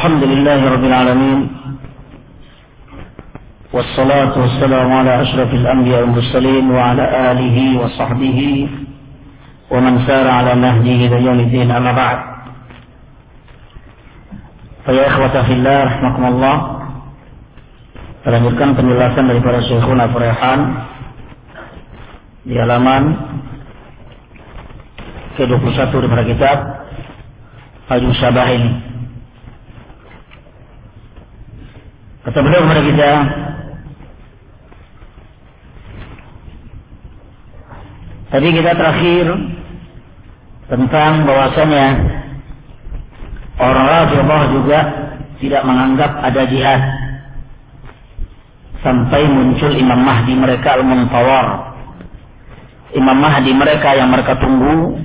الحمد لله رب العالمين والصلاة والسلام على أشرف الأنبياء والمرسلين وعلى آله وصحبه ومن سار على نهجه إلى يوم الدين أما بعد فيا إخوة في الله رحمكم الله Melanjutkan penjelasan daripada Syekhuna Furehan di halaman ke-21 daripada kitab Haju Sabah ini. Kata beliau kepada kita, Tadi kita terakhir tentang bahwasanya orang Rafidhah juga tidak menganggap ada jihad sampai muncul Imam Mahdi mereka al-Muntawar. Imam Mahdi mereka yang mereka tunggu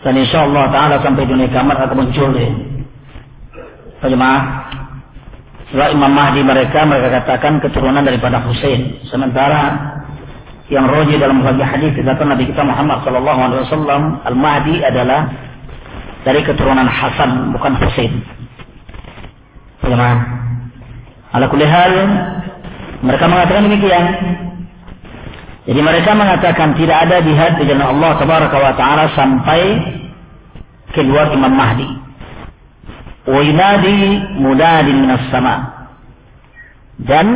dan insya Allah Taala sampai dunia kiamat akan muncul deh. Jemaah, setelah Imam Mahdi mereka mereka katakan keturunan daripada Hussein. Sementara yang roji dalam bagi hadis dikatakan Nabi kita Muhammad Sallallahu Alaihi Wasallam Al Mahdi adalah dari keturunan Hasan bukan Husain. Bagaimana? Ala hal mereka mengatakan demikian. Jadi mereka mengatakan tidak ada jihad di jalan Allah Taala sampai keluar Imam Mahdi. Wa yunadi munadin minas sama. Dan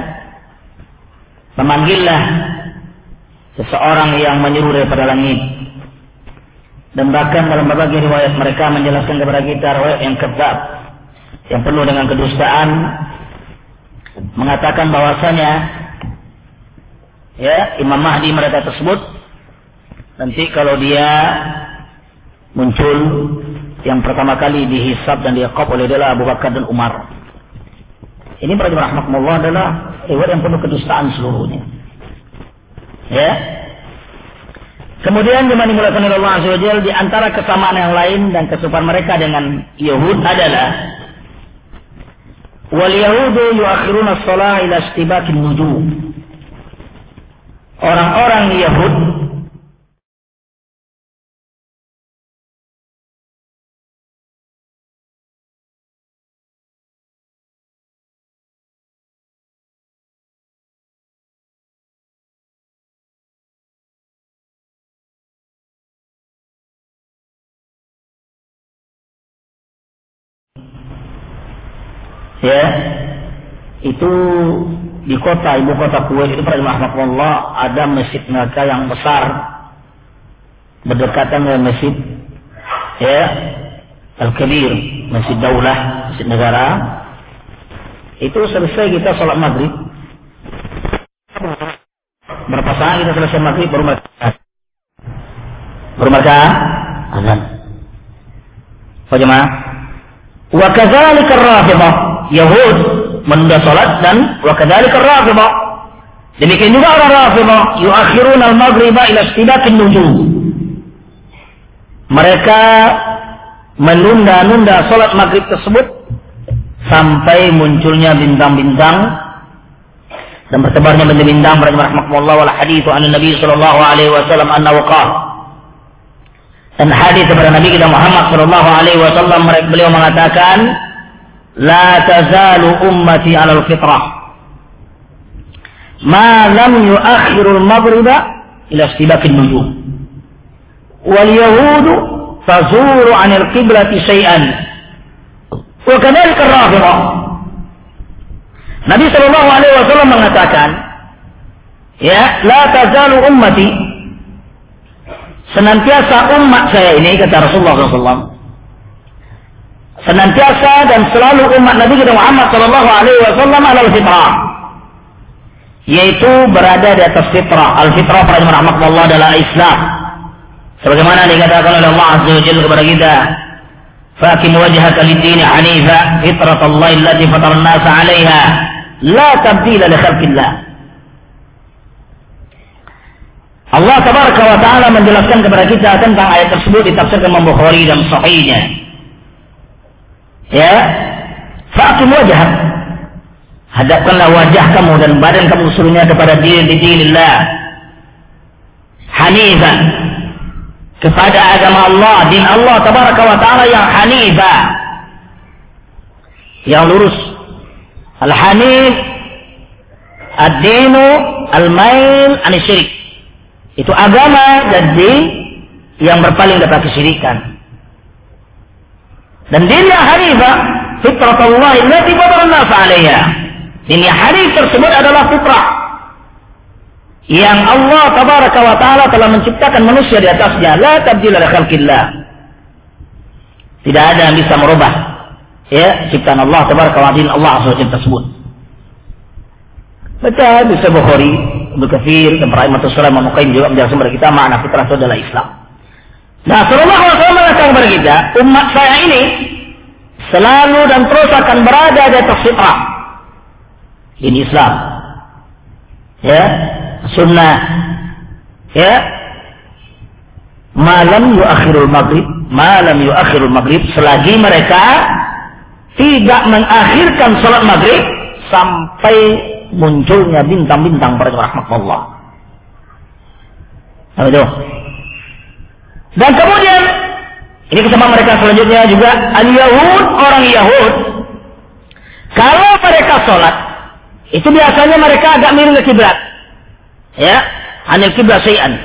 memanggillah seseorang yang menyuruh daripada langit. Dan bahkan dalam berbagai riwayat mereka menjelaskan kepada kita riwayat yang kedap, yang penuh dengan kedustaan, mengatakan bahwasanya ya Imam Mahdi mereka tersebut nanti kalau dia muncul yang pertama kali dihisap dan diakop oleh adalah Abu Bakar dan Umar. Ini para rahmatullah adalah riwayat yang penuh kedustaan seluruhnya. Ya. Kemudian yang dimulakan oleh Allah Azza wa di antara kesamaan yang lain dan kesukaan mereka dengan Yahud adalah wal yahudu yuakhiruna shalah ila istibakin nujum. Orang-orang Yahud ya. Itu di kota ibu kota Kuwait itu pada Allah ada masjid mereka yang besar. Berdekatan dengan masjid ya Al-Kabir masjid daulah masjid negara. Itu selesai kita sholat maghrib. Berapa saat kita selesai maghrib baru mereka baru mereka azan. Apa jemaah. Wa Yahud menunda salat dan wa kadzalika Rafidhah. Demikian juga orang Rafidhah yuakhirun al-maghriba ila istidakin nujum. Mereka menunda-nunda salat maghrib tersebut sampai munculnya bintang-bintang dan bertebarnya bintang-bintang rahmatullah wal hadithu an Nabi sallallahu alaihi wasallam annahu qala dan hadis kepada Nabi kita Muhammad sallallahu alaihi wasallam beliau mengatakan لا تزال أمتي على fitrah ما لم يؤخر al-maghriba ila النجوم. واليهود تزور عن yahud شيئا. وكذلك الرافضة. Nabi sallallahu alaihi wasallam mengatakan ya la tazalu ummati. Senantiasa umat saya ini kata Rasulullah sallallahu senantiasa dan selalu umat Nabi kita Muhammad Shallallahu Alaihi Wasallam adalah fitrah, yaitu berada di atas fitrah. Al fitrah para rahmat Allah adalah Islam. Sebagaimana dikatakan oleh Allah Azza wa Jalla kepada kita, "Fakim wajhaka lid-din hanifa fitrat Allah allati fatara an-nasa 'alaiha, la tabdila li khalqillah." Allah tabaraka wa taala menjelaskan kepada kita tentang ayat tersebut ditafsirkan Imam Bukhari dan sahihnya. Ya, fakim wajah. Hadapkanlah wajah kamu dan badan kamu seluruhnya kepada diri dinillah. Hanifan. Kepada agama Allah, din Allah tabaraka wa ta'ala yang hanifah. Yang lurus. Al-hanif. Ad-dinu al-mail anisyirik. Itu agama jadi yang berpaling dari kesyirikan. Dan din yang hanifah fitratullah allati fatara hanif tersebut adalah fitrah yang Allah tabaraka wa taala telah menciptakan manusia di atasnya la tabdila li khalqillah. Tidak ada yang bisa merubah ya ciptaan Allah tabaraka wa taala Allah azza tersebut. Baca di Bukhari, Katsir dan para Imam Muqayyim juga menjelaskan kepada kita makna fitrah itu adalah Islam. Nah, Alaihi Wasallam mengatakan kepada kita, umat saya ini selalu dan terus akan berada di atas fitrah. Ini Islam. Ya, sunnah. Ya. Malam yuakhirul maghrib, malam yuakhirul maghrib selagi mereka tidak mengakhirkan salat maghrib sampai munculnya bintang-bintang pada rahmat Allah. Itu. Dan kemudian ini bersama mereka selanjutnya juga al-Yahud, orang Yahud. Kalau mereka sholat, itu biasanya mereka agak miring ke kiblat. Ya, anil kiblat syai'an.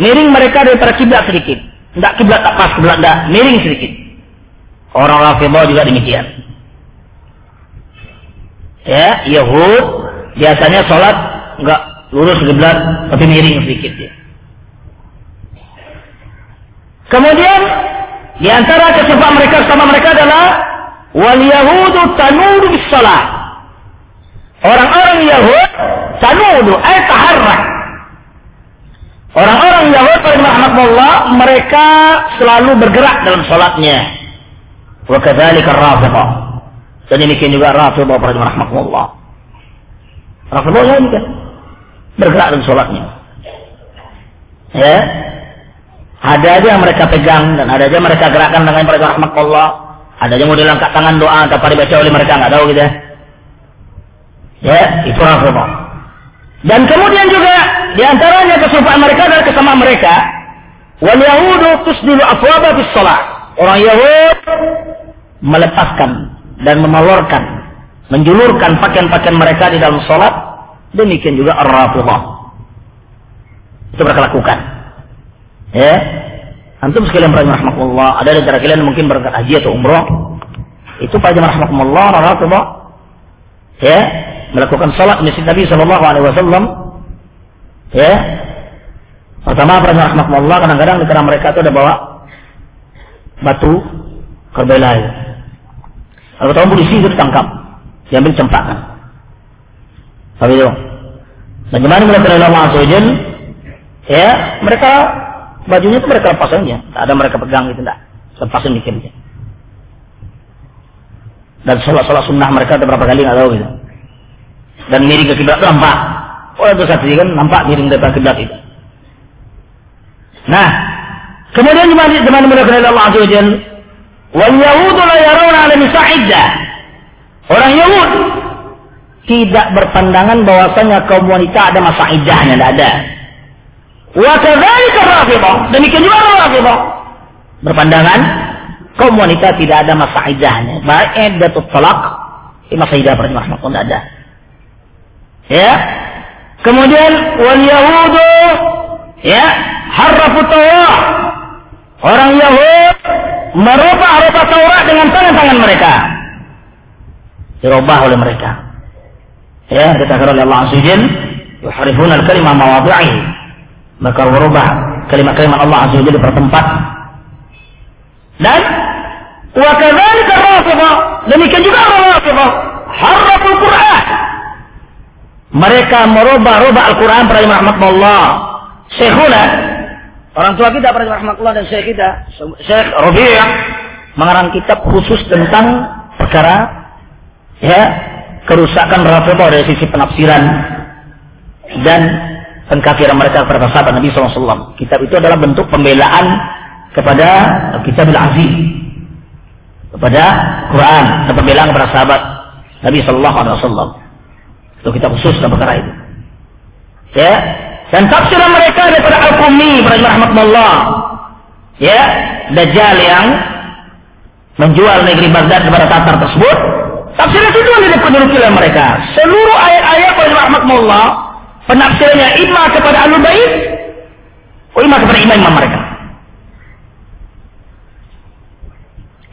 Miring mereka daripada kiblat sedikit. Tidak kiblat tak pas kiblat tidak, miring sedikit. Orang Rafidah juga demikian. Ya, Yahud biasanya sholat enggak lurus kiblat tapi miring sedikit dia. Kemudian di antara kesukaan mereka sama mereka adalah wal yahudu tanudu bis. Orang-orang Yahud tanudu ay taharrak. Orang-orang Yahud rahmatullah mereka selalu bergerak dalam salatnya. Wa kadzalika Rafidhah. Dan demikian juga Rafidhah rahmatullah. Rafidhah juga bergerak dalam salatnya. Ya, ada aja yang mereka pegang dan ada aja mereka gerakkan dengan mereka rahmat Allah. Ada aja model angkat tangan doa tanpa dibaca oleh mereka nggak tahu gitu ya. Ya, itu Rasulullah. Dan kemudian juga di antaranya mereka adalah kesamaan mereka. Wal Yahudu tusdilu afwaba bis salat. Orang Yahud melepaskan dan memalorkan, menjulurkan pakaian-pakaian mereka di dalam salat. Demikian juga Ar-Rafidhah. Itu mereka lakukan. Ya. Antum sekalian rahmatullah, ada di antara kalian mungkin berangkat haji atau umroh. Itu pada rahmatullah, rahmatullah. Ya, melakukan salat masjid Nabi sallallahu alaihi wasallam. Ya. Pertama para rahmatullah kadang-kadang di mereka itu ada bawa batu kerbelai. Kalau tahu polisi itu ditangkap, diambil cempakan. Tapi itu. Dan gimana mereka Allah Azza ya mereka bajunya itu mereka lepas aja, tak ada mereka pegang gitu enggak. Lepasin dikit aja. Dan sholat-sholat sunnah mereka ada berapa kali nggak tahu gitu. Dan miring ke kiblat nampak. Oh itu satu kan nampak miring ke kiblat itu. Nah, kemudian di mana mana mana Allah Azza wa Wal Yahudu la yarawna ala. Orang Yahud tidak berpandangan bahwasanya kaum wanita ada masa iddahnya, tidak ada. Wa kadzalika. Demikian juga Rafidhah. Berpandangan kaum wanita tidak ada masa iddahnya. Baik iddatut talaq, masa perjemaah pun tidak ada. Ya. Kemudian wal yahudu ya harrafu Taurat. Orang Yahud merubah-rubah Taurat dengan tangan-tangan mereka. Dirubah oleh mereka. Ya, dikatakan oleh Allah Azza wa Jalla, yuharifuna al-kalimah mawadhi'i maka merubah kalimat-kalimat Allah Azza wa Jalla bertempat dan wa kadzalika Rafidhah demikian juga Rafidhah harraful Quran. Mereka merubah-rubah Al-Quran pada rahmatullah Syekhuna orang tua kita pada rahmatullah dan Syekh kita Syekh Rabi' mengarang kitab khusus tentang perkara ya kerusakan Rafidhah dari sisi penafsiran. Dan pengkafiran mereka kepada sahabat Nabi SAW. Kitab itu adalah bentuk pembelaan kepada kitab al-aziz. Kepada Quran dan pembelaan kepada sahabat Nabi SAW. Itu kita khusus dalam perkara itu. Ya. Dan tafsiran mereka daripada Al-Qummi rahmatullah. Ya, Dajjal yang menjual negeri Baghdad kepada Tatar tersebut. Tafsiran itu juga dipenuhi oleh mereka. Seluruh ayat-ayat rahmatullah penafsirannya imma kepada Ahlul Bait, oh imma kepada imam-imam mereka.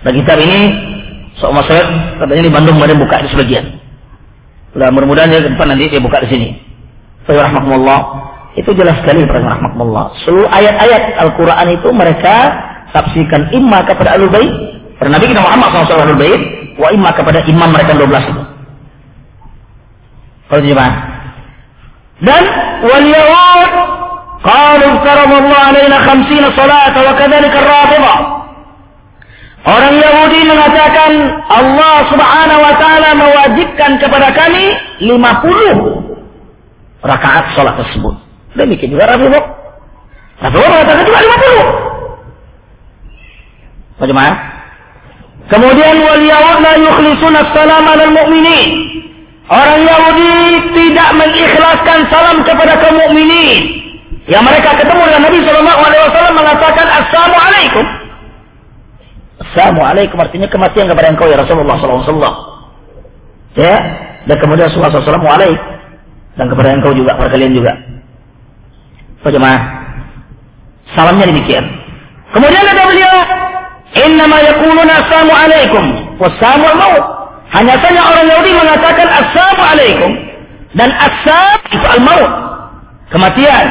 Dan kitab ini seorang saya katanya di Bandung kemudian buka di sebagian. Nah, mudah-mudahan ya depan nanti dia buka di sini. Rahmatullah itu jelas sekali rahmatullah. Seluruh ayat-ayat Al-Quran itu mereka tafsirkan imma kepada Ahlul Bait, karena Nabi kita Muhammad SAW Ahlul Bait, wa imma kepada imam mereka 12 itu. Kalau jemaah. Dan wal yahud qalu Allah alaina 50 salat wa kadzalika ar-rafidhah Orang Yahudi mengatakan Allah subhanahu wa ta'ala mewajibkan kepada kami 50 rakaat sholat tersebut. Demikian juga Rafidah. Rafidah mengatakan juga 50. Bagaimana? Kemudian wal Yahud la yukhlisun salam al mu'minin. Orang Yahudi tidak mengikhlaskan salam kepada kaum mukminin. Yang mereka ketemu dengan Nabi Shallallahu Alaihi Wasallam mengatakan Assalamualaikum. Assalamualaikum artinya kematian kepada engkau ya Rasulullah SAW. Ya, dan kemudian Rasulullah SAW alaik dan kepada engkau juga, kepada kalian juga. Bagaimana? Salamnya demikian. Kemudian ada beliau, Innama yakuluna assalamu alaikum. Wassalamu al-maut. Hanya saja orang Yahudi mengatakan assalamu alaikum. Dan assam itu al-maut. Kematian.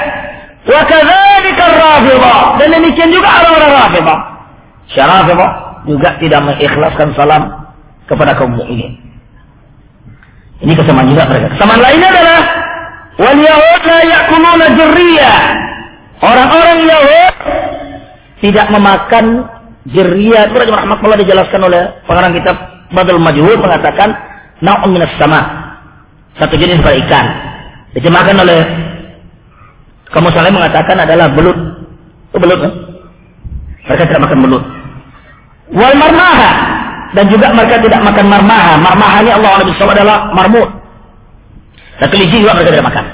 Wa kadzalika ar-rafidah. Dan demikian juga orang-orang rafidah. Syarafidah juga tidak mengikhlaskan salam kepada kaum mukminin. Ini kesamaan juga mereka. Kesamaan lainnya adalah wal yahud la yakuluna jerriya. Orang-orang Yahud tidak memakan jerriya. Itu Raja Rahmatullah dijelaskan oleh pengarang kitab Badal Majhul mengatakan na'un minas sama. Satu jenis pada ikan. Dicemahkan oleh kaum muslim mengatakan adalah belut. Itu belut kan? Mereka tidak makan belut wal marmaha dan juga mereka tidak makan marmaha. Marmaha ini Allah Nabi SAW adalah marmut. Dan kelinci juga mereka tidak makan.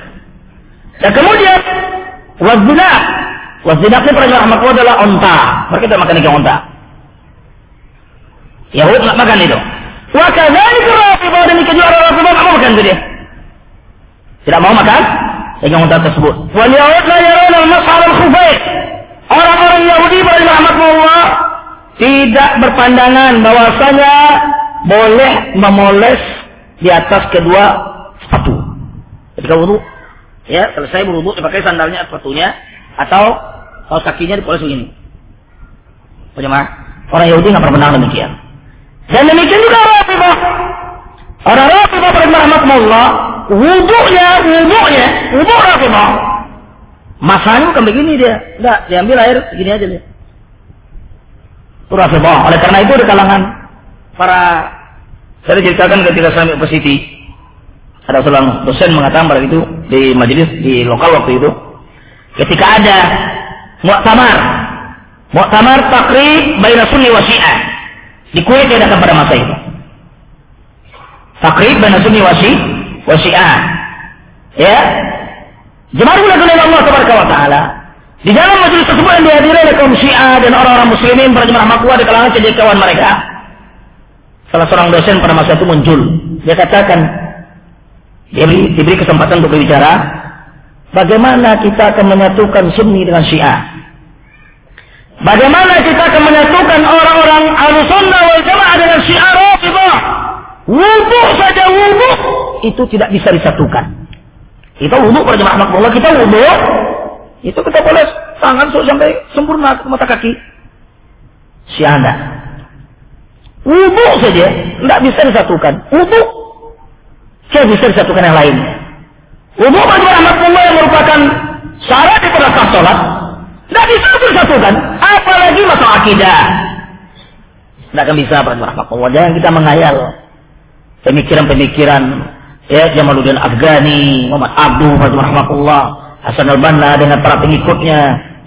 Dan kemudian wazina. Wazina ini para rahmatullah adalah onta. Mereka tidak makan ikan onta. Yahud tidak makan itu. Wa kadzalika rafidhah dan ikan juga rafidhah tidak mau makan itu dia. Tidak mau makan ikan onta tersebut. Wal Yahud la yarawna al-mas'al al-khufayt. Orang-orang Yahudi pada rahmatullah tidak berpandangan bahwasanya boleh memoles di atas kedua sepatu. Ketika wudhu, ya selesai berwudhu dipakai sandalnya sepatunya atau kalau kakinya dipoles begini. Bagaimana? Orang Yahudi nggak pernah demikian. Dan demikian juga Rafidhah. Orang Rafidhah Allah, wudhunya, wudhunya, wudhu Rafidhah. Masanya bukan begini dia. Enggak, diambil air begini aja dia. Rafidah. Oleh karena itu di kalangan para saya ceritakan ketika saya university ada seorang dosen mengatakan pada itu di majelis di lokal waktu itu ketika ada muktamar muktamar takrib baina sunni wa syiah di Kuwait datang pada masa itu takrib baina sunni wa syiah ya jemaah ulama Allah taala di dalam majelis tersebut yang dihadiri oleh kaum Syiah dan orang-orang muslimin para jemaah makwa di kalangan kawan mereka. Salah seorang dosen pada masa itu muncul. Dia katakan, dia diberi, diberi kesempatan untuk berbicara, bagaimana kita akan menyatukan Sunni dengan Syiah. Bagaimana kita akan menyatukan orang-orang Ahlussunnah wal Jamaah dengan Syiah Rafidhah? Wudu saja wudu itu tidak bisa disatukan. Kita wudu pada jemaah makmullah, kita wudu itu kita boleh tangan sampai sempurna ke mata kaki. Si anda. Wudhu saja, tidak bisa disatukan. Wudhu, saya bisa disatukan yang lain. Wudhu bagi rahmatullah yang merupakan syarat pada sah sholat, tidak bisa disatukan. Apalagi masalah akidah. Tidak akan bisa rahmatullah. Jangan kita menghayal pemikiran-pemikiran ya Jamaluddin Afghani, Muhammad Abdul, rahmatullah, Hasan al-Banna dengan para pengikutnya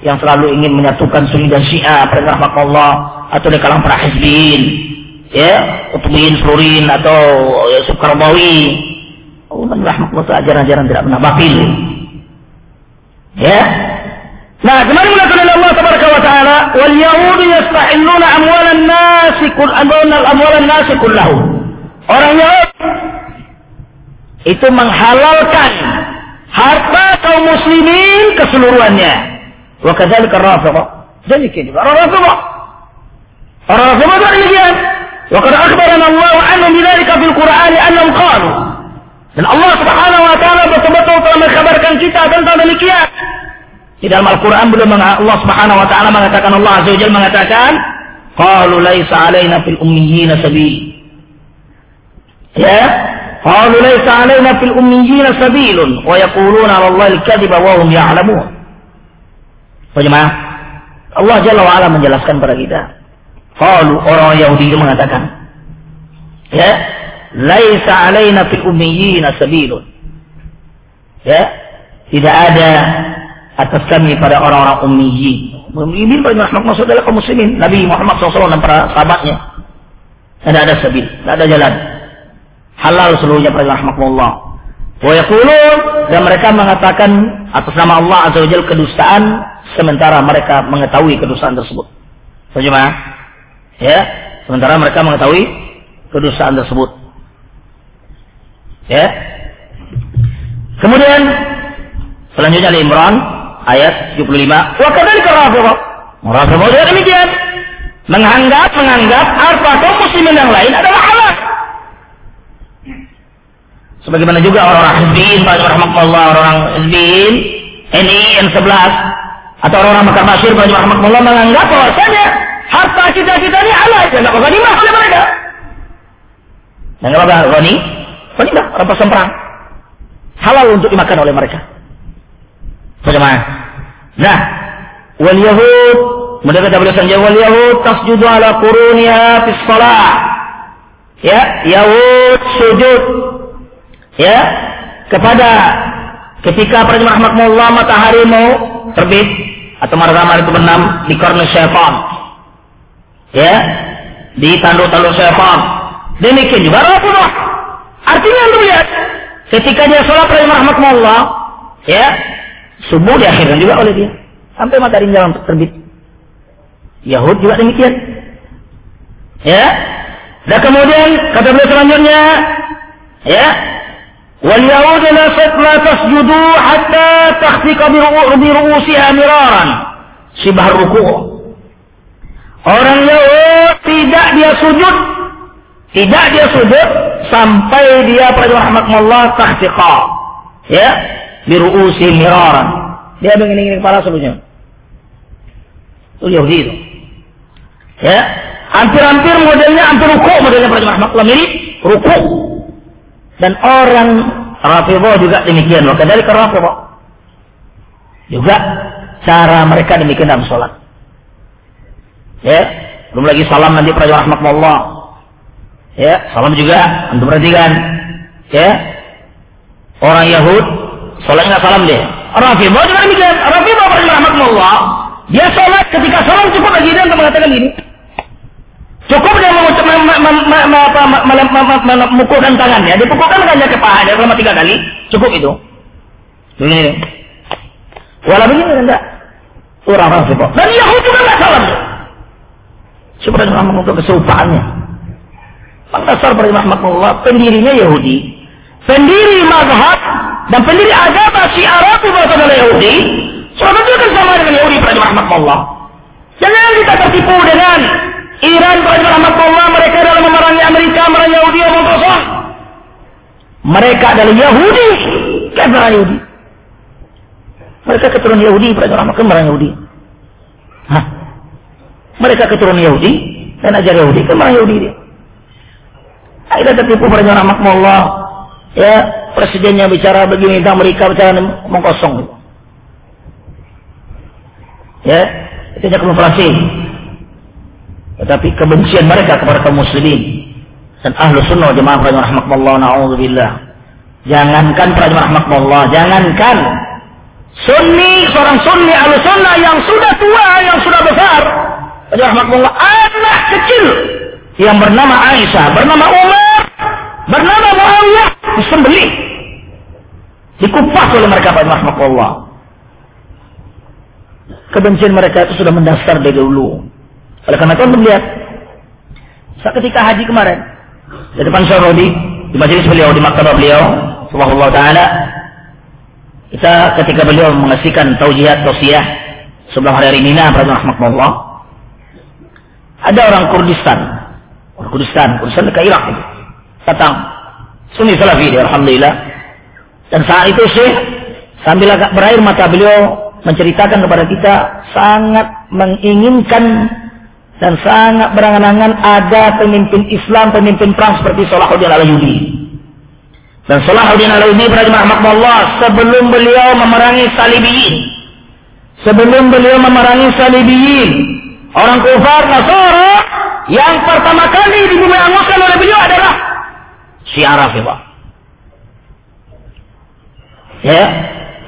yang selalu ingin menyatukan Sunni dan Syiah pada Allah atau di kalangan para hizbin ya Utbin, Surin atau ya, Sukarbawi Oh, rahmatullah ajaran-ajaran tidak pernah batil. Ya. Nah, kemarin mengatakan Allah tabaraka wa taala, "Wal yahudu yastahilluna amwalan nasi kull amwalan nasi kullahu." Orang Yahudi itu menghalalkan harta kaum muslimin keseluruhannya. Wa kadzalika Rafidhah. Demikian juga orang Rafidhah. Orang Rafidhah juga demikian. Wa qad akhbarana Allah anhum bidzalika fil Qur'an annahum qalu. Dan Allah Subhanahu wa taala betul-betul telah mengkabarkan kita tentang demikian. Di dalam Al-Quran belum Allah Subhanahu Wa Taala mengatakan Allah Azza Wajalla mengatakan, "Qalu laisa alaina fil ummiyina sabil." Ya, qalu laisa alaina fil ummiyina sabilun wa yaquluna 'ala Allah al-kadhiba wa hum ya'lamun. Bagaimana? Allah Jalla wa Ala menjelaskan kepada kita. Qalu orang Yahudi itu mengatakan, ya, laisa alaina fil ummiyina sabilun. Ya, tidak ada atas kami pada orang-orang ummiyin. Ummiyin pada maksud adalah kaum muslimin. Nabi Muhammad SAW dan para sahabatnya. Tidak ada sabil, tidak ada jalan. Halal seluruhnya pada rahmatullah. Wa yaqulun dan mereka mengatakan atas nama Allah Azza wa kedustaan sementara mereka mengetahui kedustaan tersebut. Bagaimana? Ya, sementara mereka mengetahui kedustaan tersebut. Ya. Kemudian selanjutnya Ali Imran ayat 75. Wa kadzalika Rafidhah. Rafidhah juga demikian. Menganggap menganggap harta kaum muslimin yang lain adalah halal. Sebagaimana juga orang-orang Hizbin, Rahmatullah, orang-orang Hizbin, NI N11, atau orang-orang Mekah Pak Rahmatullah, menganggap bahwasanya harta kita-kita ini halal. Tidak bakal dimah oleh mereka. Dan apa apa Roni? Ghanimah, rampasan semprang. Halal untuk dimakan oleh mereka. Bagaimana? Nah, wal Yahud, beliau saja wal Yahud tasjudu ala quruniha fi shalah. Ya, Yahud sujud ya kepada ketika para jemaah matahari mau terbit atau matahari itu benam di korner syaitan. Ya, di tanduk-tanduk syaitan. Demikian juga Rasulullah. Artinya lu lihat, ketika dia sholat rahmatullah, ya, Subuh diakhirkan juga oleh dia. Sampai matahari jalan terbit. Yahud juga demikian. Ya. Dan kemudian kata beliau selanjutnya, ya, wal yahud la tasjudu hatta takhfiqa bi ru'usiha miraran. Sibah ruku'. Orang Yahud tidak dia sujud, tidak dia sujud sampai dia pada rahmatullah tahtiqa. Ya, biru'usi miraran. Dia begini-gini kepala sebelumnya. Itu Yahudi itu. Ya, hampir-hampir modelnya hampir ruku modelnya para jemaah makhluk mirip ruku. Dan orang Rafidhah juga demikian. Maka dari Rafidhah. Juga cara mereka demikian dalam sholat. Ya, belum lagi salam nanti para jemaah Allah. Ya, salam juga untuk perhatikan. Ya, orang Yahud Sholatnya salam deh. Rafidah juga demikian. Rafidah rahmatullah. Dia sholat ketika salam cukup bagi dia untuk mengatakan ini. Cukup dia memukulkan tangannya. Dipukulkan hanya ke pahanya selama tiga kali. Cukup itu. Ini. Walau begini enggak. Orang Rafidah. Dan Yahudi juga nggak salam. Untuk kesupaannya. Pasar pada rahmatullah. Pendirinya Yahudi. Pendiri mazhab dan pendiri agama syiar itu berasal dari Yahudi, itu kan sama dengan Yahudi pada Allah. Jangan kita tertipu dengan Iran pada Allah mereka dalam memerangi Amerika, memerangi Yahudi yang kosong. Mereka adalah Yahudi, kafir Yahudi. Mereka keturunan Yahudi pada rahmat memerangi Yahudi. Hah? Mereka keturunan Yahudi dan ajar Yahudi, memerangi Yahudi dia. Kita tertipu pada rahmat Allah. Ya, presidennya bicara begini tentang mereka bicara ngomong kosong. Ya, itu hanya kamuflase. Tetapi kebencian mereka kepada kaum muslimin dan ahlu sunnah jemaah rahmatullah na'udzubillah. Jangankan para rahmatullah, jangankan sunni, seorang sunni ahlu sunnah yang sudah tua, yang sudah besar. Rahmatullah, anak kecil yang bernama Aisyah, bernama Umar, bernama Muawiyah disembelih Dikupas oleh mereka pada rahmatullah. Kebencian mereka itu sudah mendasar dari dulu. Oleh karena itu melihat saat ketika haji kemarin di depan Saudi di majelis beliau di maktabah beliau subhanallah taala kita ketika beliau mengasihkan taujihat tausiah sebelum hari Mina rahmatullah ada orang Kurdistan orang Kurdistan Kurdistan ke Irak itu datang Sunni Salafi dia Alhamdulillah dan saat itu sih sambil agak berair mata beliau menceritakan kepada kita sangat menginginkan dan sangat berangan-angan ada pemimpin Islam, pemimpin perang seperti Salahuddin Al-Ayyubi. Dan Salahuddin Al-Ayyubi berada Allah sebelum beliau memerangi Salibiyin. Sebelum beliau memerangi Salibiyin, orang kufar Nasara yang pertama kali dibuangkan oleh beliau adalah Syiar Rafidhah. Ya,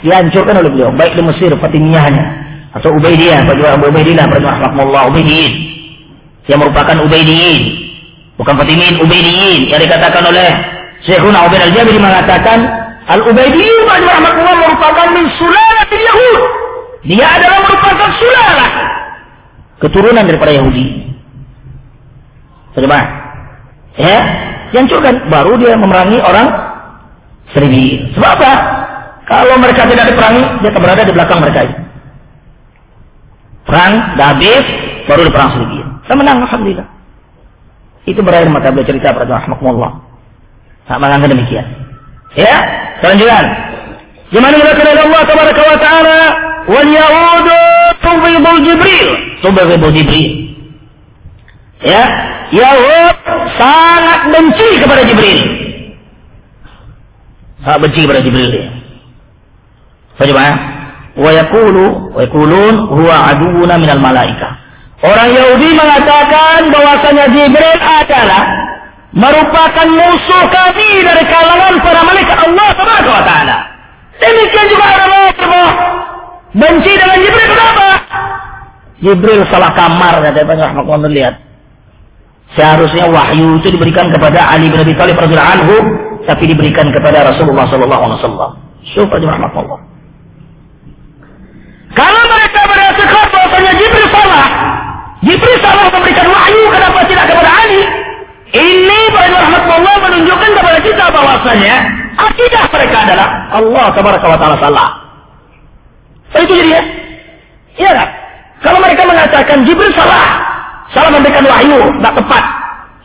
dihancurkan oleh beliau, baik di Mesir, Fatimiyahnya, atau Ubaidiyah, bagi Abu Ubaidillah, bagi rahmatullah, Ubaidiyin, yang merupakan Ubaidiyin, bukan Fatimin, Ubaidiyin, yang dikatakan oleh Syekhuna Ubaid al-Jabiri mengatakan, Al-Ubaidiyin, bagi rahmatullah, merupakan min sulalah Yahud. Dia adalah merupakan sulalah. Keturunan daripada Yahudi. Coba. Ya, dihancurkan. Baru dia memerangi orang seribu. Sebab apa? Kalau mereka tidak diperangi, dia akan berada di belakang mereka itu. Perang, dah habis, baru diperang sedikit. Kita menang, Alhamdulillah. Itu berakhir mata beliau cerita pada Rahmatullah. Tak mengangkat demikian. Ya, selanjutnya. Gimana mereka dari Allah Tabaraka wa Ta'ala wal yahudu tubidul Jibril. Tubidul Jibril. Ya, Yahud sangat benci kepada Jibril. Sangat benci kepada Jibril dia. Bagaimana? Wa yaqulu wa yaqulun huwa aduuna minal malaika. Orang Yahudi mengatakan bahwasanya Jibril adalah merupakan musuh kami dari kalangan para malaikat Allah Subhanahu wa taala. Demikian juga orang Rasulullah benci dengan Jibril kenapa? Jibril salah kamar kata Ibnu Rahmatullah lihat. Seharusnya wahyu itu diberikan kepada Ali bin Abi Thalib radhiyallahu anhu tapi diberikan kepada Rasulullah sallallahu alaihi wasallam. Rahmatullah. Kalau mereka berasal bahwasanya Jibril salah, Jibril salah memberikan wahyu kenapa tidak kepada Ali? Ini pada Allah menunjukkan kepada kita bahwasanya akidah mereka adalah Allah tabaraka wa taala salah. So, itu jadi ya? Iya kan? Kalau mereka mengatakan Jibril salah, salah memberikan wahyu, tidak tepat.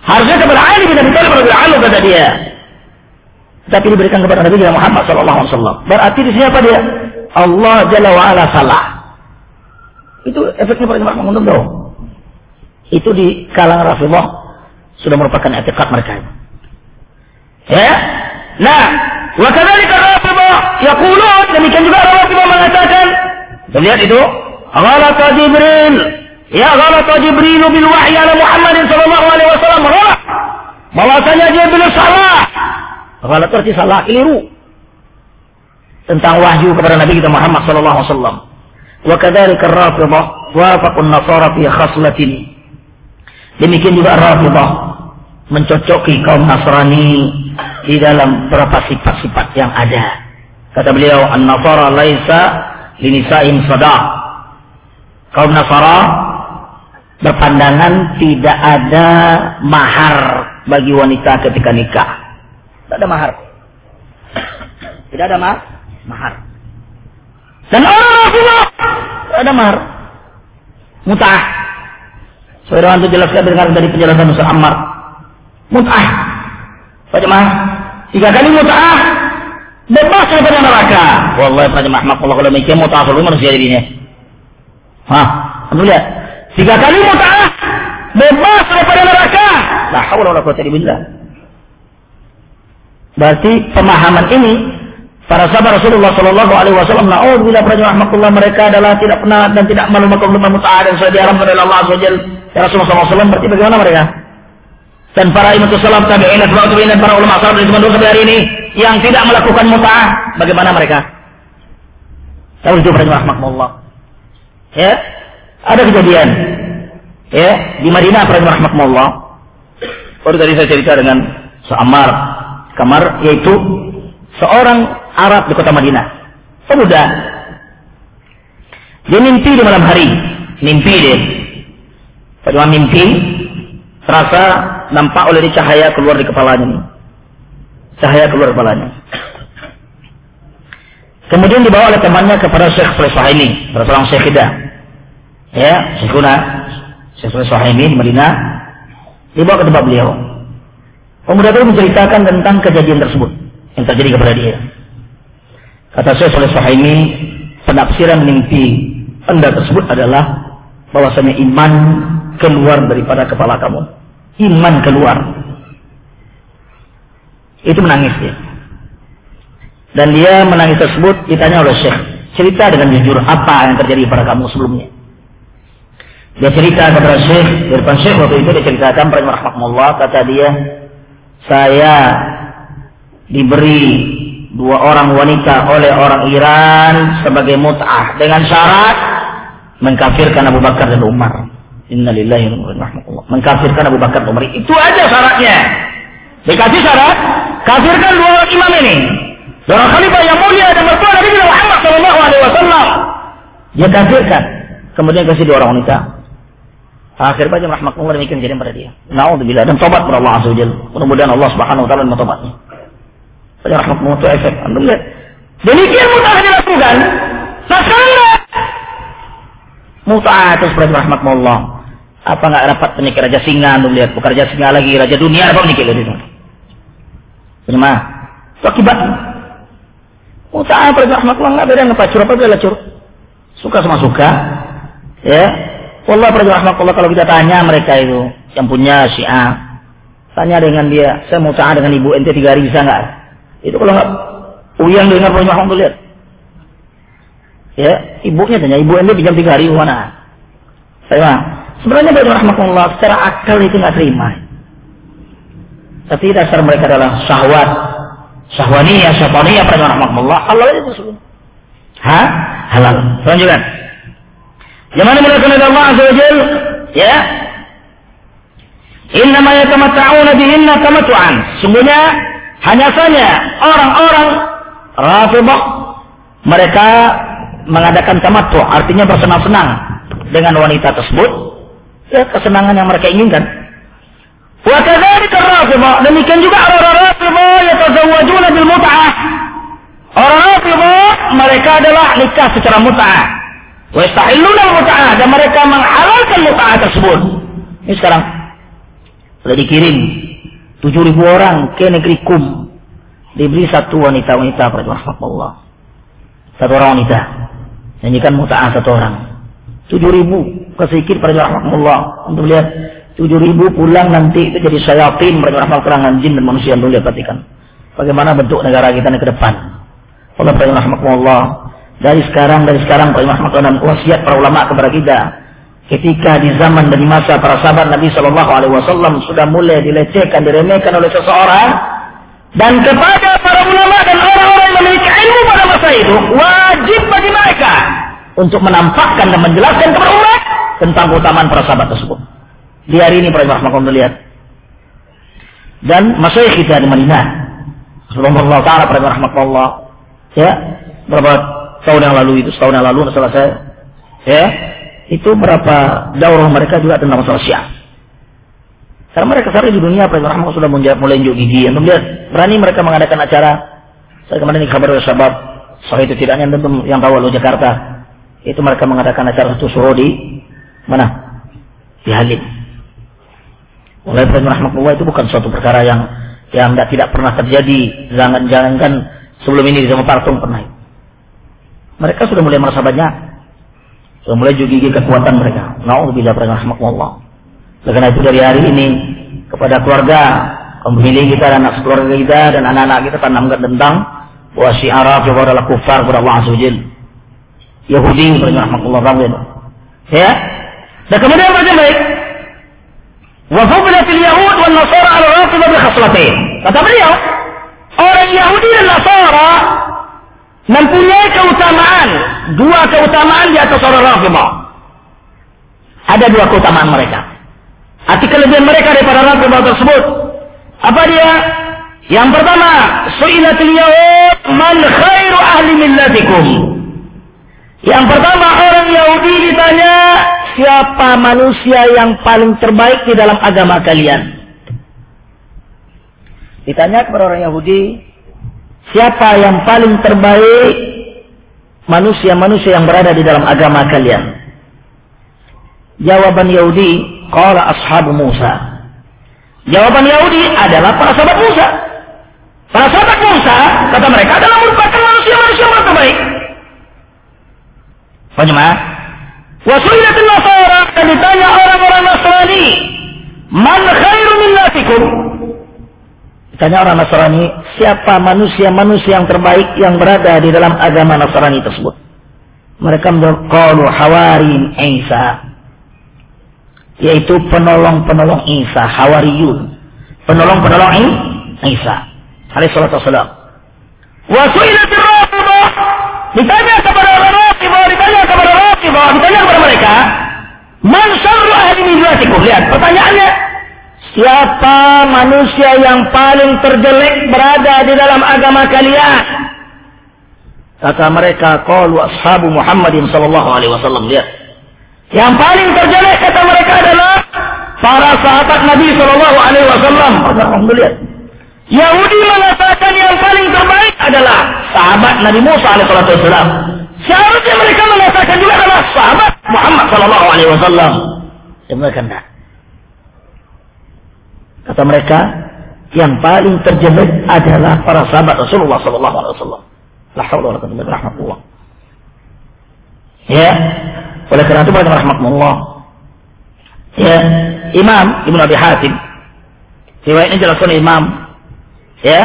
Harusnya kepada Ali bin Abi Thalib radhiyallahu kata dia. Tapi diberikan kepada Nabi Muhammad sallallahu alaihi wasallam. Berarti di sini apa dia? Allah Jalla wa'ala salah. Itu efeknya pada jemaah menguntung dong. Itu di kalangan Rasulullah sudah merupakan etikat mereka. Ya? Nah, wa kadzalika Rasulullah yaqulun demikian juga Rasulullah mengatakan lihat itu ghalata Jibril ya ghalata Jibril bil wahyi ala Muhammad sallallahu alaihi wasallam ghalat bahwasanya Jibril salah ghalat arti salah keliru tentang wahyu kepada Nabi kita Muhammad sallallahu alaihi wasallam. Wa kadzalika ar-Rafidhah wafaqun Nasara fi khaslatin. Demikian juga Ar-Rafidhah mencocoki kaum Nasrani di dalam beberapa sifat-sifat yang ada. Kata beliau, "An-Nasara laisa linisa'in sadaq." Kaum Nasara berpandangan tidak ada mahar bagi wanita ketika nikah. Tidak ada mahar. Tidak ada mahar mahar. Dan orang Rasulullah ada mahar. Mut'ah. Saudara itu jelaskan dengar dari penjelasan Musa Ammar. Mut'ah. Pak Jemaah, tiga kali mut'ah bebas dari neraka. Wallahi Pak Jemaah, Allah kalau mikir mut'ah selalu manusia dirinya. Hah, kamu lihat. Tiga kali mut'ah bebas daripada neraka. La haula wala quwwata illa billah. Berarti pemahaman ini Para sahabat Rasulullah Shallallahu Alaihi Wasallam, pernah rahmatullah mereka adalah tidak pernah dan tidak malu makan rumah mut'ah dan sudah diharamkan oleh Allah Azza Ya Rasulullah SAW berarti bagaimana mereka? Dan para imam salam tabi'in dan para ulama salaf dari zaman dulu hari ini yang tidak melakukan mut'ah, bagaimana mereka? Pernah rahmatullah. Ya, ada kejadian. Ya, di Madinah rahmatullah. Baru tadi saya cerita dengan seamar kamar yaitu seorang Arab di kota Madinah. Pemuda. Dia mimpi di malam hari. Mimpi dia. Pada mimpi, terasa nampak oleh cahaya keluar di kepalanya. Cahaya keluar kepalanya. Kemudian dibawa oleh temannya kepada Syekh Saleh ini, pada seorang Syekh Hida. Ya, Syekhuna, Syekh Saleh ini di Madinah, dibawa ke tempat beliau. Pemuda itu menceritakan tentang kejadian tersebut yang terjadi kepada dia. Kata Syekh Saleh ini, penafsiran mimpi anda tersebut adalah bahwasanya iman keluar daripada kepala kamu. Iman keluar. Itu menangis dia. Dan dia menangis tersebut ditanya oleh Syekh. Cerita dengan jujur apa yang terjadi pada kamu sebelumnya. Dia cerita kepada Syekh, di depan Syekh waktu itu dia ceritakan pada rahmatullah kata dia, saya diberi dua orang wanita oleh orang Iran sebagai mut'ah dengan syarat mengkafirkan Abu Bakar dan Umar. Innalillahi Mengkafirkan Abu Bakar dan Umar. Itu aja syaratnya. Dikasih syarat, kafirkan dua orang imam ini. Seorang khalifah yang mulia dan mertua Nabi Muhammad Shallallahu Alaihi Wasallam. Dia kafirkan. Kemudian kasih dua orang wanita. Akhir baca rahmatullah demikian jadi pada dia. Naudzubillah dan tobat kepada Allah Azza Wajalla. Mudah-mudahan Allah Subhanahu wa taala menerima tobatnya. Baca rahmatullah itu efek. Alhamdulillah. Demikian mutah dilakukan. Sekarang mutah itu seperti rahmatullah. Apa enggak dapat menikah raja singa, anda lihat bukan raja singa lagi, raja dunia apa menikah itu. Terima. Itu akibatnya. Usaha rahmatullah nggak beda dengan pacur apa beda cur. Suka sama suka. Ya. Allah rahmatullah kalau kita tanya mereka itu yang punya syiah. Tanya dengan dia, saya mau usaha dengan ibu ente tiga hari bisa nggak? Itu kalau uyang dengar rahmatullah lihat. Ya, ibunya tanya, ibu ente pinjam tiga hari mana? Saya sebenarnya dari rahmatullah secara akal itu nggak terima. Tapi dasar mereka adalah syahwat, syahwaniyah, syaitaniyah, pada rahmatullah, halal itu tersebut. Ha? Halal. Lanjutkan. Yang mana mulakan oleh Allah Azza wa ya. Innama yatamatta'una bihinna tamattu'an. Sungguhnya hanya saja orang-orang Rafidhah mereka mengadakan tamattu, artinya bersenang-senang dengan wanita tersebut. Ya, kesenangan yang mereka inginkan. Wa kadzalika Rafidhah. Demikian juga orang-orang Rafidhah yatazawwajuna bil mut'ah. Orang Rafidhah mereka adalah nikah secara mut'ah. Wa yastahilluna mut'ah dan mereka menghalalkan mut'ah tersebut. Ini sekarang sudah dikirim 7000 orang ke negeri Kum. Diberi satu wanita-wanita pada Allah. Satu orang wanita. Nyanyikan mut'ah satu orang. 7000 kesikit pada Allah untuk lihat tujuh ribu pulang nanti itu jadi sayatin mereka ramal kerangan jin dan manusia yang lihat perhatikan bagaimana bentuk negara kita ke depan Allah rahmatullah dari sekarang dari sekarang rahmatullah dan wasiat para ulama kepada kita ketika di zaman dan di masa para sahabat Nabi Shallallahu Alaihi Wasallam sudah mulai dilecehkan diremehkan oleh seseorang dan kepada para ulama dan orang-orang yang memiliki ilmu pada masa itu wajib bagi mereka untuk menampakkan dan menjelaskan kepada umat tentang keutamaan para sahabat tersebut di hari ini para rahmatullah lihat. Dan masyayikh kita di Madinah. Subhanallah taala para rahmatullah. Ya, berapa tahun yang lalu itu, setahun yang lalu masalah saya. Ya, itu berapa daurah mereka juga tentang masalah Syiah. Karena mereka sekarang di dunia para rahmatullah sudah mulai unjuk gigi. Anda melihat berani mereka mengadakan acara. Saya kemarin ini kabar dari sahabat, soal itu tidaknya tentu yang tahu lo Jakarta. Itu mereka mengadakan acara satu suruh di mana? Di Halim. Oleh Ibrahim rahmatullah itu bukan suatu perkara yang yang tidak pernah terjadi. Jangan jangankan sebelum ini di zaman Partung pernah. Mereka sudah mulai merasa banyak. Kemudian juga gigi kekuatan mereka. Nauzubillah rahmatullah. Oleh karena itu dari hari ini kepada keluarga, pemilih kita dan anak keluarga kita dan anak-anak kita tanamkan tentang bahwa syiarah kepada adalah kufar kepada Allah Azza Yahudi rahmatullah Ya. Dan kemudian berjembaik. baik. fubilatil Yahud wal Nasara al-Raqibah bi khaslatain. Kata beliau, orang Yahudi dan Nasara mempunyai keutamaan. Dua keutamaan di atas orang Rafidah. Ada dua keutamaan mereka. Arti kelebihan mereka daripada Rafidah tersebut. Apa dia? Yang pertama su'ilatil Yahud man khairu ahli millatikum. Yang pertama orang Yahudi ditanya siapa manusia yang paling terbaik di dalam agama kalian. Ditanya kepada orang Yahudi, siapa yang paling terbaik manusia-manusia yang berada di dalam agama kalian? Jawaban Yahudi, qala ashabu Musa. Jawaban Yahudi adalah para sahabat Musa. Para sahabat Musa, kata mereka adalah merupakan manusia-manusia yang terbaik. Bagaimana? Wasulilatul Nasara dan ditanya orang-orang Nasrani, man khairu millatikum? Ditanya orang Nasrani, siapa manusia-manusia yang terbaik yang berada di dalam agama Nasrani tersebut? Mereka berkata, Hawarin Isa. Yaitu penolong-penolong Isa, Hawariyun. Penolong-penolong Isa. Alaihi salatu wassalam. Rafidhah. Ditanya kepada orang Rafidhah, ditanya kepada Rafidhah, ditanya kepada mereka, Man syarru ahli millatikum? Lihat, pertanyaannya, Siapa manusia yang paling terjelek berada di dalam agama kalian? Kata mereka, qalu ashabu Muhammadin sallallahu alaihi wasallam. Lihat. Yang paling terjelek kata mereka adalah para sahabat Nabi sallallahu alaihi wasallam. Alhamdulillah. Yahudi mengatakan yang paling terbaik adalah sahabat Nabi Musa alaihi wasallam. Seharusnya mereka mengatakan juga adalah sahabat Muhammad sallallahu alaihi wasallam. Mereka tidak. Kata mereka, yang paling terjelek adalah para sahabat Rasulullah sallallahu alaihi wasallam. La haula wala quwwata billah. Ya. Oleh karena itu pada rahmatullah. Ya, Imam Ibnu Abi Hatim riwayat ini jelaskan Imam ya,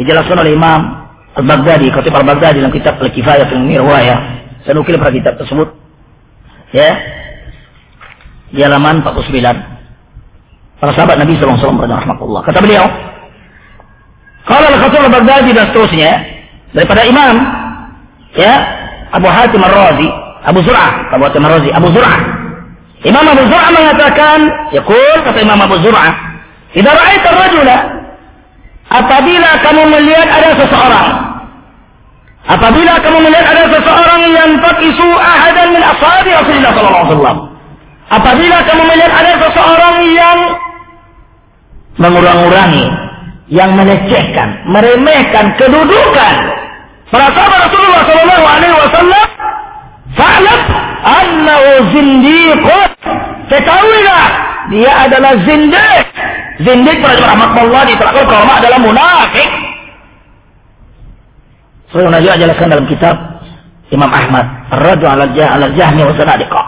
dijelaskan oleh Imam Al-Baghdadi, Khatib Al-Baghdadi dalam kitab Al-Kifayah fil Riwayah. Saya nukil pada kitab tersebut. Ya. Di halaman 49 para sahabat Nabi SAW rahmatullah. Kata beliau, kalau al-Khatib al-Baghdadi dan seterusnya daripada Imam ya Abu Hatim ar-Razi, Abu Zur'ah, Abu Hatim ar-Razi, Abu Zur'ah. Imam Abu Zur'ah mengatakan, yaqul kata Imam Abu Zur'ah, "Idza ra'aita rajula apabila kamu melihat ada seseorang apabila kamu melihat ada seseorang yang taqisu ahadan min ashabi Rasulullah sallallahu alaihi wasallam apabila kamu melihat ada seseorang yang mengurang-urangi, yang melecehkan, meremehkan kedudukan para sahabat Rasulullah Shallallahu Alaihi Wasallam, fa'lam annahu zindiqun. Ketahuilah dia adalah zindik. Zindik pada rahmatullah diterangkan kalau adalah munafik. Saya Najwa jelaskan dalam kitab Imam Ahmad, Radu al Jahmi wa Sanadiqah.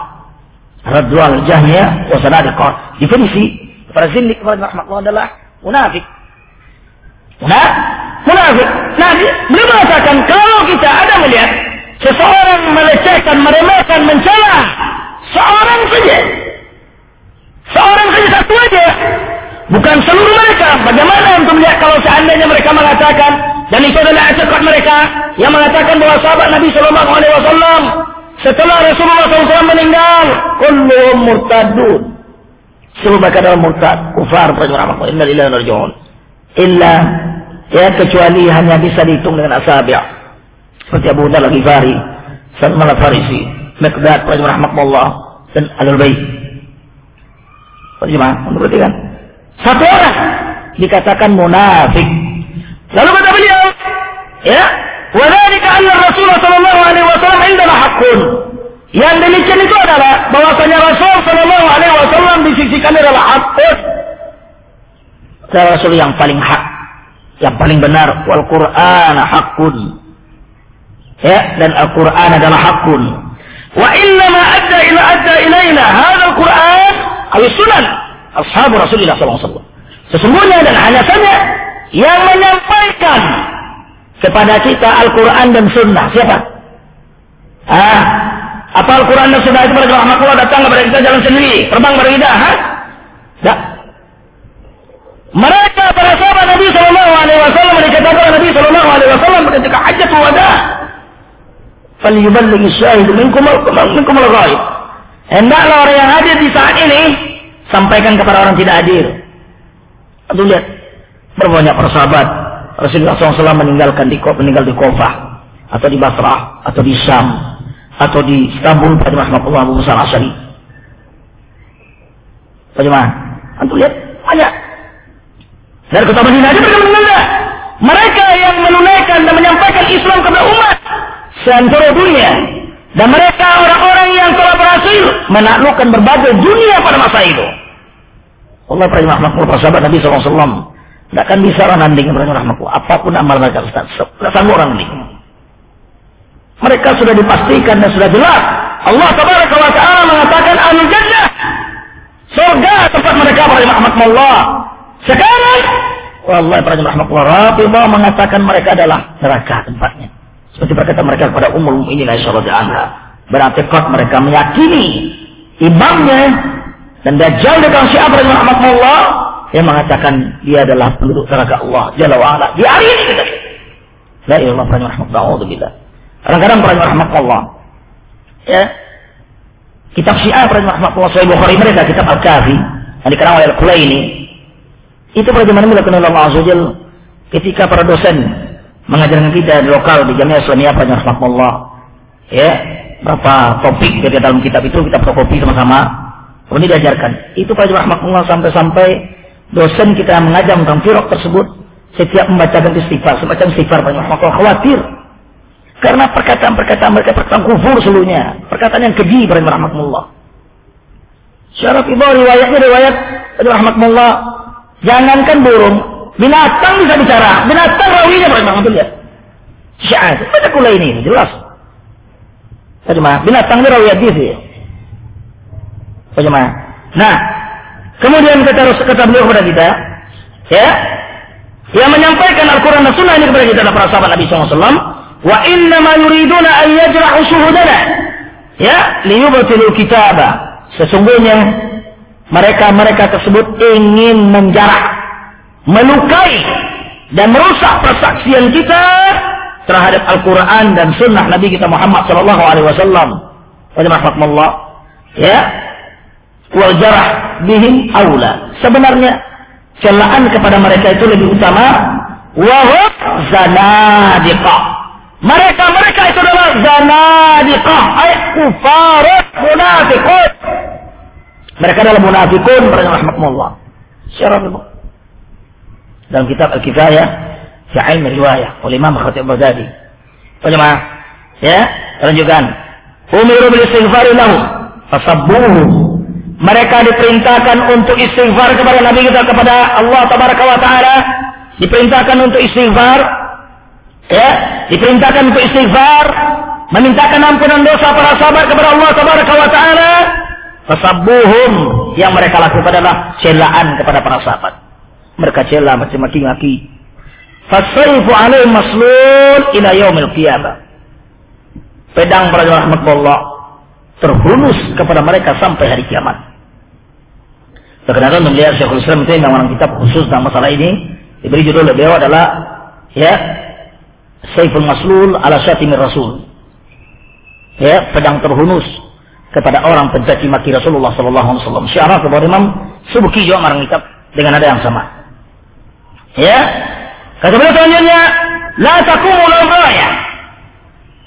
Radu al Jahmi wa Sanadiqah. Definisi Para zindik kepada rahmatullah adalah munafik. Nah, munafik. Nah, beliau mengatakan kalau kita ada melihat seseorang melecehkan, meremehkan, mencela seorang saja, seorang saja satu aja, bukan seluruh mereka. Bagaimana untuk melihat kalau seandainya mereka mengatakan dan itu adalah akibat mereka yang mengatakan bahwa sahabat Nabi Shallallahu Alaihi Wasallam setelah Rasulullah SAW meninggal, kulluhum murtadun. Semua mereka adalah murtad, kufar, Allah. Inna lillahi wa raji'un. Illa ya kecuali hanya bisa dihitung dengan asabi' seperti Abu Dhal Al-Ghifari, Salman Al-Farisi, Miqdad rahmatullah dan Alul Bait. Bagaimana? Berarti kan satu orang dikatakan munafik. Lalu kata beliau, ya, وذلك أن الرسول صلى الله عليه وسلم عندنا حق yang demikian itu adalah bahwasanya Rasul Shallallahu Alaihi Wasallam di sisi kami adalah hakut. Rasul yang paling hak, yang paling benar. Wal Quran hakun. Ya, dan Al Quran adalah hakun. Wa inna ma adda ila adda ilaina hadal Quran awi sunan ashabu Rasulullah SAW. Sesungguhnya dan hanya saja yang menyampaikan kepada kita Al-Quran dan Sunnah. Siapa? Ah, apa Al-Quran dan Sunnah itu pada rahmatullah datang kepada kita jalan sendiri, terbang kepada kita, ha? Tak. Mereka para sahabat Nabi Sallallahu Alaihi Wasallam dikatakan Nabi Sallallahu Alaihi Wasallam ketika hajatul wada, syahid minkum minkum al-ghaib. Hendaklah orang yang hadir di saat ini sampaikan kepada orang tidak hadir. Aduh lihat berbanyak para sahabat Rasulullah SAW meninggalkan di meninggal di Kufah atau di Basrah atau di Syam atau di Istanbul pada rahmatullah Abu Musa Asyari. Bagaimana? Antum lihat banyak. Dari kota Madinah aja mereka meninggal. Mereka yang menunaikan dan menyampaikan Islam kepada umat seantero dunia. Dan mereka orang-orang yang telah berhasil menaklukkan berbagai dunia pada masa itu. Allah rahmatullah para sahabat Nabi SAW. Tidak akan bisa orang nanding rahmatullah. Apa pun amal mereka Ustaz. Tidak sanggup orang nanding. Mereka sudah dipastikan dan sudah jelas. Allah tabaraka wa ta'ala mengatakan amin jannah. Surga tempat mereka para rahmatullah. Sekarang Allah para rahmatullah Rabbullah mengatakan mereka adalah neraka tempatnya. Seperti berkata mereka kepada umul ini insyaallah anha. Berarti mereka meyakini imamnya dan Dajjal datang siapa dengan rahmatullah yang mengatakan dia adalah penduduk neraka Allah Jalla wa ala. Di hari ini kita. La ilaha illallah rahmatullah. Kadang-kadang para rahmatullah. Ya. Kitab Syiah para rahmatullah Sahih Bukhari mereka kitab Al-Kafi yang dikenal oleh Al-Kulaini. Itu zaman dilakukan oleh Allah Azza ketika para dosen mengajarkan kita di lokal di Jamiah Islamiyah para rahmatullah. Ya, berapa topik dari dalam kitab itu kita fotokopi sama-sama ini diajarkan. Itu Pak Rahmatullah sampai-sampai dosen kita mengajar tentang firok tersebut setiap membacakan istighfar, semacam istighfar Pak Rahmatullah khawatir. Karena perkataan-perkataan mereka perkataan kufur seluruhnya. Perkataan yang keji Pak Rahmatullah. Syaraf ibu riwayatnya riwayat Rahmatullah. Jangankan burung, binatang bisa bicara. Binatang rawinya Pak Rahmatullah. Syahat. Baca kula ini, jelas. Binatang ini rawi hadis ya. Bagaimana? Nah, kemudian kata kata beliau kepada kita, ya, yang menyampaikan Al-Quran dan Sunnah ini kepada kita adalah para sahabat Nabi SAW. Wa inna ma yuriduna an yajrahu syuhudana. Ya, liyubtilu kitaba. Sesungguhnya mereka-mereka tersebut ingin menjarah, melukai dan merusak persaksian kita terhadap Al-Quran dan Sunnah Nabi kita Muhammad Sallallahu Alaihi Wasallam. Wajah Ya, wal jarah bihim aula. Sebenarnya celaan kepada mereka itu lebih utama wa zanadiqah. Mereka mereka itu adalah zanadiqah, ay kufarat munafiqun. Mereka adalah munafikun mereka rahmatullah. Syarah dalam kitab Al-Kifayah fi ilmi riwayah oleh Imam Khatib Baghdadi. Bagaimana? Ya, lanjutkan. Umiru bil istighfar lahum fasabbuhu mereka diperintahkan untuk istighfar kepada Nabi kita kepada Allah Tabaraka wa taala, diperintahkan untuk istighfar diperintahkan untuk istighfar, memintakan ampunan dosa para sahabat kepada Allah Tabaraka wa taala. Fasabbuhum yang mereka lakukan adalah celaan kepada para sahabat. Mereka cela maki-maki. Fasaifu alaihim maslul ila yaumil qiyamah. Pedang para rahmatullah terhunus kepada mereka sampai hari kiamat. Terkenal melihat Syekhul Islam itu yang orang kitab khusus tentang masalah ini diberi judul beliau adalah ya Saiful Maslul ala Syatimir Rasul. Ya, pedang terhunus kepada orang pencaci maki Rasulullah sallallahu alaihi wasallam. Syarah kepada Imam Subuki juga orang kitab dengan ada yang sama. Ya. Kata beliau selanjutnya, la taqumu.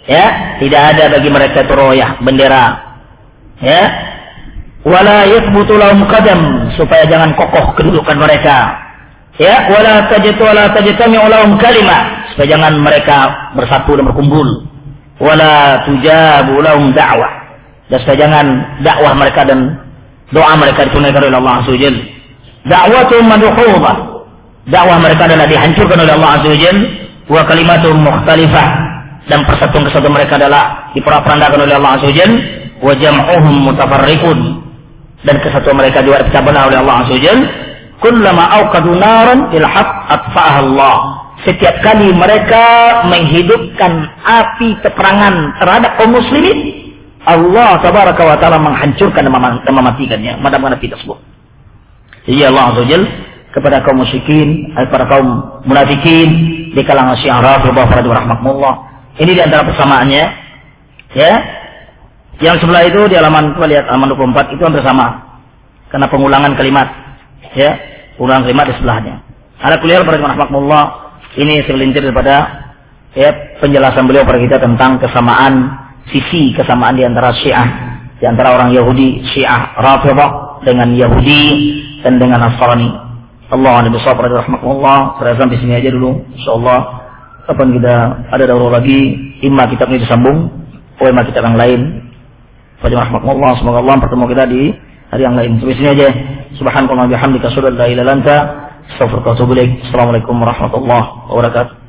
Ya, tidak ada bagi mereka itu royah, bendera. Ya, wala yathbutu lahum qadam supaya jangan kokoh kedudukan mereka ya wala tajatu wala tajtami'u lahum kalimah supaya jangan mereka bersatu dan berkumpul. Wala tujabu lahum da'wah. Dan supaya jangan dakwah mereka dan doa mereka ditunaikan oleh Allah Azza wajalla da'watu madhuba dakwah mereka adalah dihancurkan oleh Allah Azza wajalla wa kalimatu mukhtalifah. Dan persatuan kesatuan mereka adalah diperandakan oleh Allah Azza wajalla wa jam'uhum mutafarriqun. Dan kesatuan mereka juga dipecah oleh Allah Azza wajalla kullama auqadu naran fil haqq atfa'aha Allah setiap kali mereka menghidupkan api peperangan terhadap kaum muslimin Allah tabaraka wa taala menghancurkan dan mematikannya madamkan api tersebut jadi Allah Azza kepada kaum musyrikin kepada kaum munafikin di kalangan syiah rafidhah rahmatullah ini di antara persamaannya ya yang sebelah itu di halaman lihat halaman 24 itu hampir sama. Karena pengulangan kalimat. Ya, pengulangan kalimat di sebelahnya. Ada kuliah rahmatullah Ini segelintir daripada ya penjelasan beliau pada kita tentang kesamaan sisi kesamaan di antara Syiah, di antara orang Yahudi, Syiah Rafidhah dengan Yahudi dan dengan Nasrani. Allah Nabi Sallallahu Rahmatullah. Saya sampai sini aja dulu. Insyaallah kapan kita ada daurah lagi, imma kitab ini disambung, atau imma kitab yang lain. Fajr rahmatullah. Semoga Allah bertemu kita di hari yang lain. Sampai sini aja. Subhanallah bihamdika asyhadu an la ilaha illa anta astaghfiruka wa atubu ilaik. Assalamualaikum warahmatullahi wabarakatuh.